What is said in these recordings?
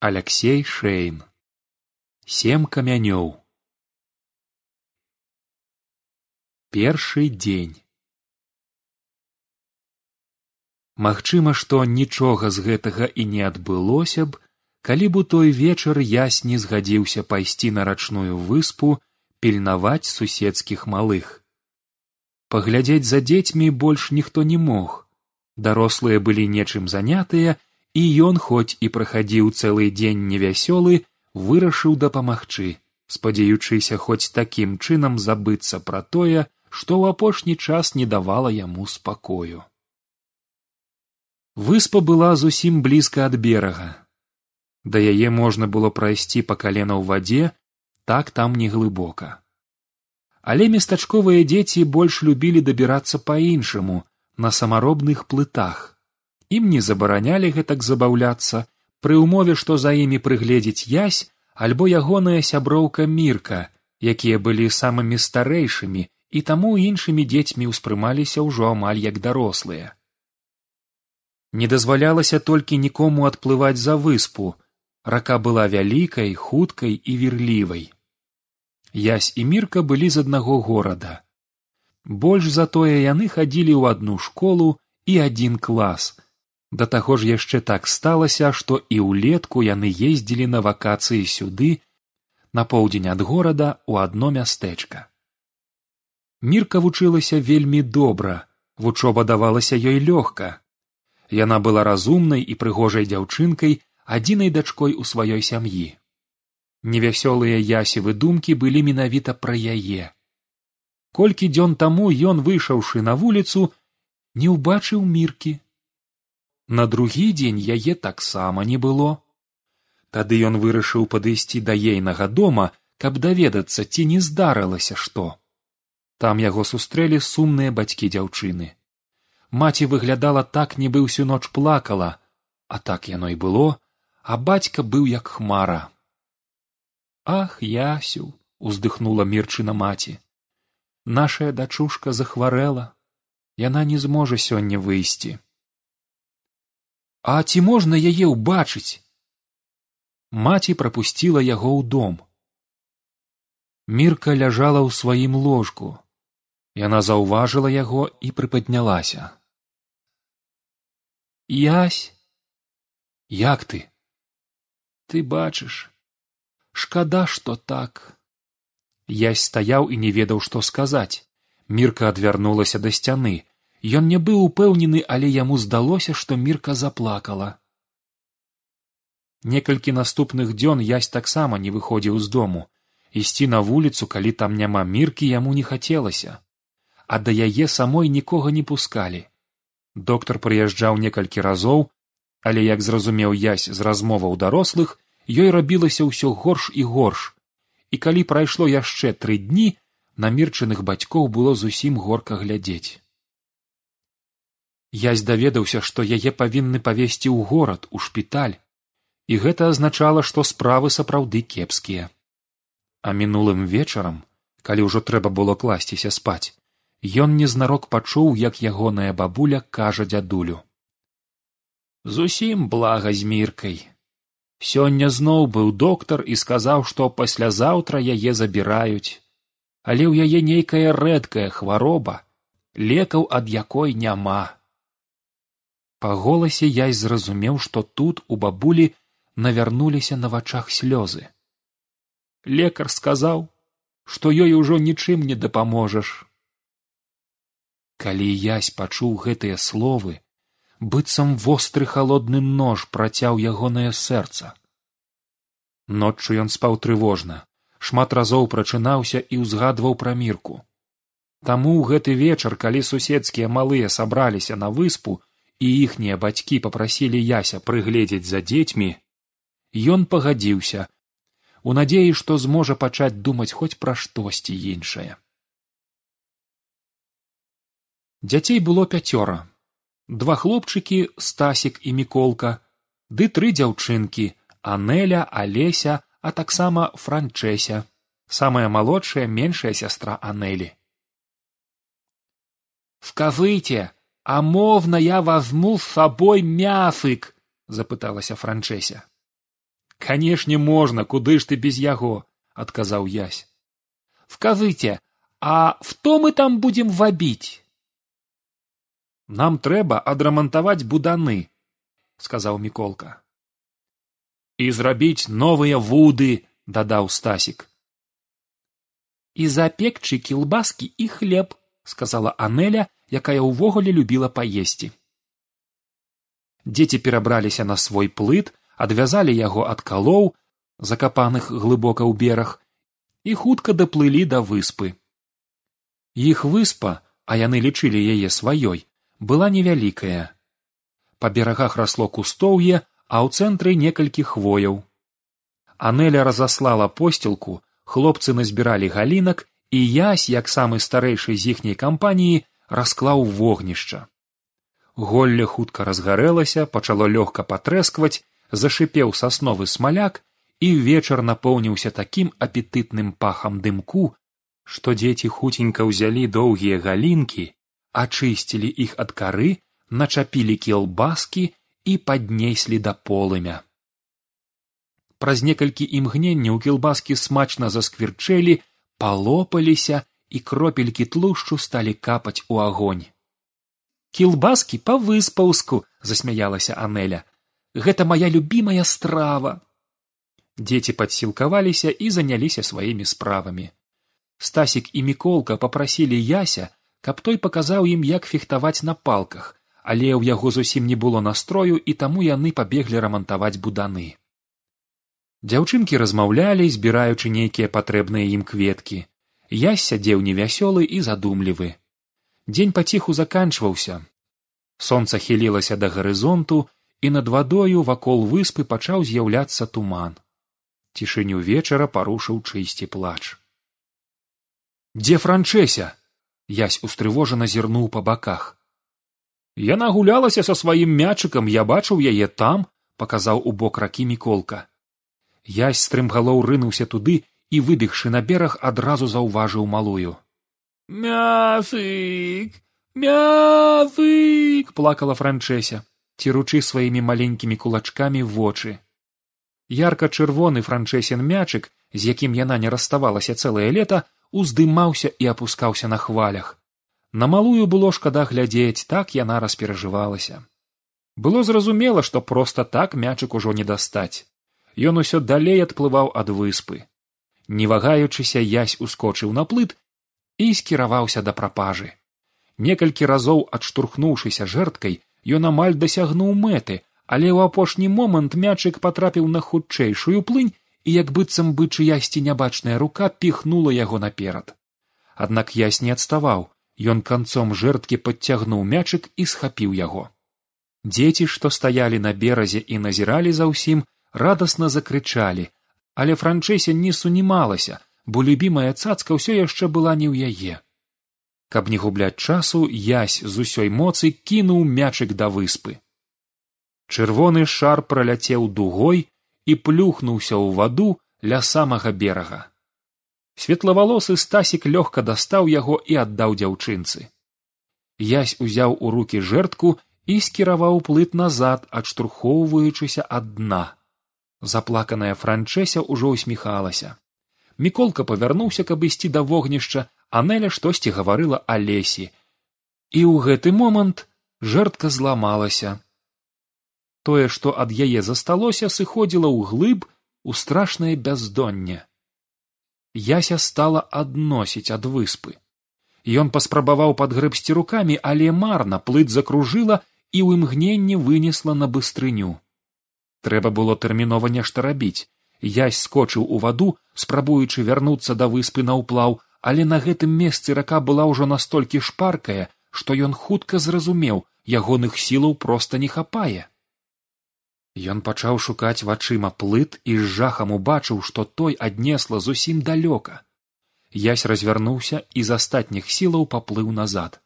алексей шэйн сем камянёў першы дзень магчыма што нічога з гэтага і не адбылося б калі б у той вечар ясь не згадзіўся пайсці на рачную выспу пільнаваць суседскіх малых. Паглядзець за дзецьмі больш ніхто не мог. Дарослыя былі нечым занятыя і ён хоць і прахадзіў цэлы дзень невясёлы вырашыў дапамагчы спадзяючыся хоць такім чынам забыцца пра тое што ў апошні час не давала яму спакою. Выспа была зусім блізка ад берага. Да яе можна было прайсці па калена ў вадзе так там не глыбока але местачковыя дзеці больш любілі дабірацца па іншаму на самаробных плытах ім не забаранялі гэтак забаўляцца пры ўмове што за імі прыгледзець язь альбо ягоная сяброўка мірка якія былі самымі старэйшымі і таму іншымі дзецьмі ўспрымаліся ўжо амаль як дарослыя. Не дазвалялася толькі нікому адплываць за выспу рака была вялікай хуткай і вірлівай. Язь і мірка былі з аднаго горада. Больш затое яны хадзілі ў адну школу і адзін клас да таго ж яшчэ так сталася што і ўлетку яны ездзілі на вакацыі сюды на поўдзень ад горада у адно мястэчка. Мірка вучылася вельмі добра вучоба давалася ёй лёгка. Яна была разумнай і прыгожай дзяўчынкай адзінай дачкой у сваёй сям'і. Невясёлыя ясевы думкі былі менавіта пра яе. Колькі дзён таму ён выйшаўшы на вуліцу не ўбачыў міркі на другі дзень яе таксама не было. Тады ён вырашыў падысці да ейнага дома каб даведацца ці не здарылася што. Там яго сустрэлі сумныя бацькі дзяўчыны. Маці выглядала так нібы ўсю ноч плакала а так яно і было а бацька быў як хмара. Ах ясю уздыхнула мірчына маці. Нашая дачушка захварэла. Яна не зможа сёння выйсці а ці можна яе ўбачыць? Маці прапусціла яго ў дом. Мірка ляжала ў сваім ложку. Яна заўважыла яго і прыпаднялася. Ясь! Як ты? Ты бачыш шкада што так ясь стаяў і не ведаў што сказаць. Мірка адвярнулася да сцяны ён не быў упэўнены але яму здалося што мірка заплакала. Некалькі наступных дзён язь таксама не выходзіў з дому. Ісці на вуліцу калі там няма міркі яму не хацелася. А да яе самой нікога не пускалі. Доктар прыязджаў некалькі разоў але як зразумеў язь з размоваў дарослых ёй рабілася ўсё горш і горш. І калі прайшло яшчэ тры дні на мірчаных бацькоў было зусім горка глядзець язь даведаўся што яе павінны павесці ў горад у шпіталь. І гэта азначала што справы сапраўды кепскія. А мінулым вечарам калі ўжо трэба было класціся спаць ён незнарок пачуў як ягоная бабуля кажа дзядулю. Зусім блага з міркай. Сёння зноў быў доктар і сказаў што паслязаўтра яе забіраюць. Але ў яе нейкая рэдкая хвароба лекаў ад якой няма па голасе я зразумеў што тут у бабулі навярнуліся на вачах слёзы. Лекар сказаў што ёй ужо нічым не дапаможаш. Калі язь пачуў гэтыя словы быццам востры халодны нож працяў ягонае сэрца. Ноччу ён спаў трывожна шмат разоў прачынаўся і ўзгадваў пра мірку. Таму ў гэты вечар калі суседскія малыя сабраліся на выспу і іхнія бацькі папрасілі яся прыгледзець за дзецьмі ён пагадзіўся у надзеі што зможа пачаць думаць хоць пра штосьці іншае. Дзяцей было пяцёра. Два хлопчыкі стасік і міколка ды тры дзяўчынкі анеля алеся а таксама франчэся самая малодшая меншая сястра анелі. Скажыце а мовна я возьму с собой мясык запыталася франчэся канешне можна куды ж ты без яго адказаў язь вказыце а хто мы там будзем вабіць нам трэба адрамантаваць буданы сказаў міколка і зрабіць новыя вуды дадаў стасік і запекчы кілбаскі і хлеб сказала анеля якая ўвогуле любіла паесці. Дзеці перабраліся на свой плыт адвязалі яго ад калоў закапаных глыбока ў бераг і хутка даплылі да выспы. Іх выспа а яны лічылі яе сваёй была невялікая. Па берагах расло кустоўе а ў цэнтры некалькі хвояў. Анеля разаслала посцілку хлопцы назбіралі галінак і язь як самы старэйшы з іхняй кампаніі расклаў вогнішча. Голле хутка разгарэлася пачало лёгка патрэскваць зашыпеў сасновы смаляк і вечар напоўніўся такім апетытным пахам дымку што дзеці хуценька ўзялі доўгія галінкі ачысцілі іх ад кары начапілі кілбаскі і паднеслі да полымя. Праз некалькі імгненняў кілбаскі смачна засквірчэлі палопаліся і кропелькі тлушчу сталі капаць у агонь. Кілбаскі па выспаўску засмяялася анеля. Гэта моя любимая страва дзеці падсілкаваліся і заняліся сваімі справамі. Стасік і міколка попрасілі яся каб той паказаў ім як фехтаваць на палках але ў яго зусім не было настрою і таму яны пабеглі рамантаваць буданы. Дзяўчынкі размаўлялі збіраючы нейкія патрэбныя ім кветкі я сядзеў невясёлы і задумлівы. Дзень паціху заканчваўся. Сонца хілілася да гарызонту і над вадою вакол выспы пачаў з'яўляцца туман. Цішыню вечара парушыў чыйсці плач. Дзе франчэся язь устрывожана зірнуў па баках. Яна гулялася са сваім мячыкам я бачыў яе там паказаў у бок ракі міколка. Язь стрымгалоў рынуўся туды і выбегшы на бераг адразу заўважыў малую мясык! Мясык плакала франчэся ціручы сваімі маленькімі кулачкамі вочы ярка чырвоны франчэсен мячык з якім яна не раставалася цэлае лета уздымаўся і апускаўся на хвалях. На малую было шкада глядзець так яна расперажывалася было зразумела што проста так мячык ужо не дастаць. Ён усё далей адплываў ад выспы не вагаючыся язь ускочыў на плыт і скіраваўся да прапажы. Некалькі разоў адштурхнуўшыся жэрткай ён амаль дасягнуў мэты але ў апошні момант мячык патрапіў на хутчэйшую плынь і як быццам бы чыясьці нябачная рука піхнула яго наперад. Аднак язь не адставаў. Ён канцом жэрткі падцягнуў мячык і схапіў яго. Дзеці што стаялі на беразе і назіралі за ўсім радасна закрычалі але франчэсе не сунімалася бо любімая цацка ўсё яшчэ была не ў яе. Каб не губляць часу язь з усёй моцы кінуў мячык да выспы. Чырвоны шар праляцеў дугой і плюхнуўся ў ваду ля самага берага. Светлавалосы стасік лёгка дастаў яго і аддаў дзяўчынцы. Язь узяў у руки жэртку і скіраваў плыт назад адштурхоўваючыся ад дна заплаканая франчэся ўжо усміхалася міколка павярнуўся каб ісці да вогнішча анеля штосьці гаварыла алесі. І ў гэты момант жэртка зламалася. Тое што ад яе засталося сыходзіла ў глыб у страшнае бяздонне. Яся стала адносіць ад выспы. Ён паспрабаваў падгрэбсці рукамі але марна плыт закружыла і ў імгненне вынесла на быстрыню трэба было тэрмінова нешта рабіць. Язь скочыў у ваду спрабуючы вярнуцца да выспы наўплаў але на гэтым месцы рака была ўжо настолькі шпаркая што ён хутка зразумеў ягоных сілаў проста не хапае. Ён пачаў шукаць вачыма плыт і з жахам убачыў што той аднесла зусім далёка. Язь развярнуўся і з астатніх сілаў паплыў назад.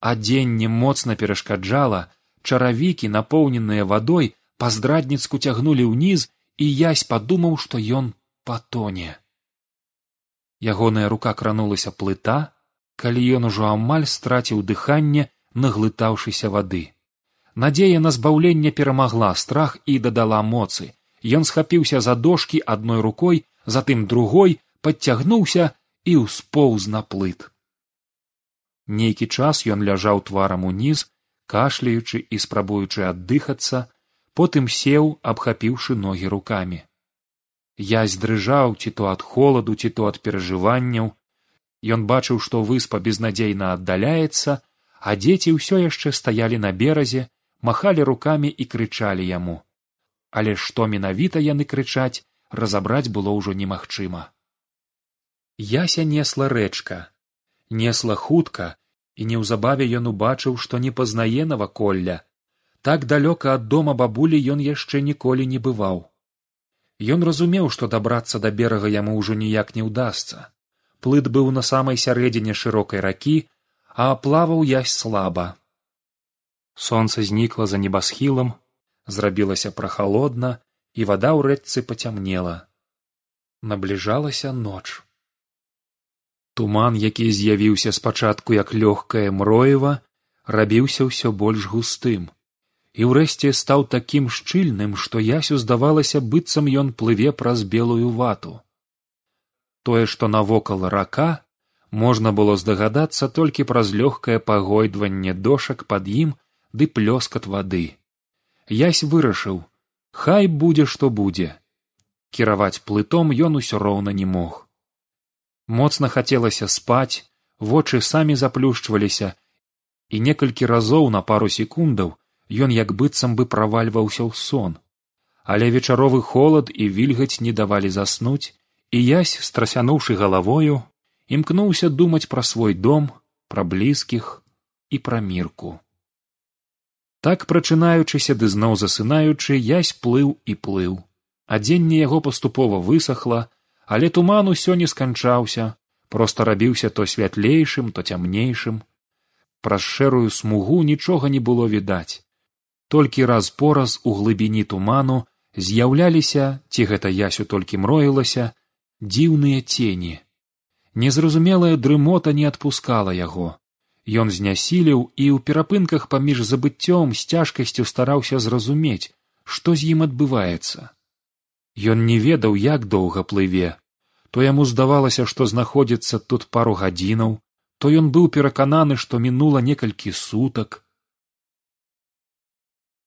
Адзенне моцна перашкаджала чаравікі напоўненыя вадой паздрадніцку цягнулі ўніз і язь падумаў што ён патоне. Ягоная рука кранулася плыта калі ён ужо амаль страціў дыханне наглытаўшыся вады. Надзея на збаўленне перамагла страх і дадала моцы. Ён схапіўся за дошкі адной рукой затым другой падцягнуўся і ўспоўз на плыт. Нейкі час ён ляжаў тварам уніз кашляючы і спрабуючы аддыхацца потым сеў абхапіўшы ногі рукамі. Язь дрыжаў ці то ад холаду ці то ад перажыванняў. Ён бачыў што выспа безнадзейна аддаляецца а дзеці ўсё яшчэ стаялі на беразе махалі рукамі і крычалі яму. Але што менавіта яны крычаць разабраць было ўжо немагчыма. Яся несла рэчка несла хутка і неўзабаве ён убачыў што не пазнае наваколля так далёка ад дома бабулі ён яшчэ ніколі не бываў. Ён разумеў што дабрацца да берага яму ўжо ніяк не ўдасца. Плыт быў на самай сярэдзіне шырокай ракі а плаваў язь слаба. Сонца знікла за небасхілам зрабілася прахалодна і вада ў рэчцы пацямнела. Набліжалася ноч. Туман які з'явіўся спачатку як лёгкае мроева рабіўся ўсё больш густым і ўрэшце стаў такім шчыльным што ясю здавалася быццам ён плыве праз белую вату. Тое што навокал рака можна было здагадацца толькі праз лёгкае пагойдванне дошак пад ім ды плёскат вады. Ясь вырашыў хай будзе што будзе кіраваць плытом ён усё роўна не мог. Моцна хацелася спаць вочы самі заплюшчваліся і некалькі разоў на пару секундаў ён як быццам бы правальваўся ў сон. Але вечаровы холад і вільгаць не давалі заснуць і язь страсянуўшы галавою імкнуўся думаць пра свой дом пра блізкіх і пра мірку. Так прачынаючыся ды зноў засынаючы язь плыў і плыў. Адзенне яго паступова высохла але туман усё не сканчаўся проста рабіўся то святлейшым то цямнейшым. Праз шэрую смугу нічога не было відаць толькі раз пораз у глыбіні туману з'яўляліся ці гэта ясю толькі мроілася дзіўныя цені. Незразумелая дрымота не адпускала яго. Ён знясіліў і ў перапынках паміж забыццём з цяжкасцю стараўся зразумець што з ім адбываецца. Ён не ведаў, як доўга плыве, то яму здавалася, што знаходзіцца тут пару гадзінаў, то ён быў перакананы, што мінула некалькі сутак,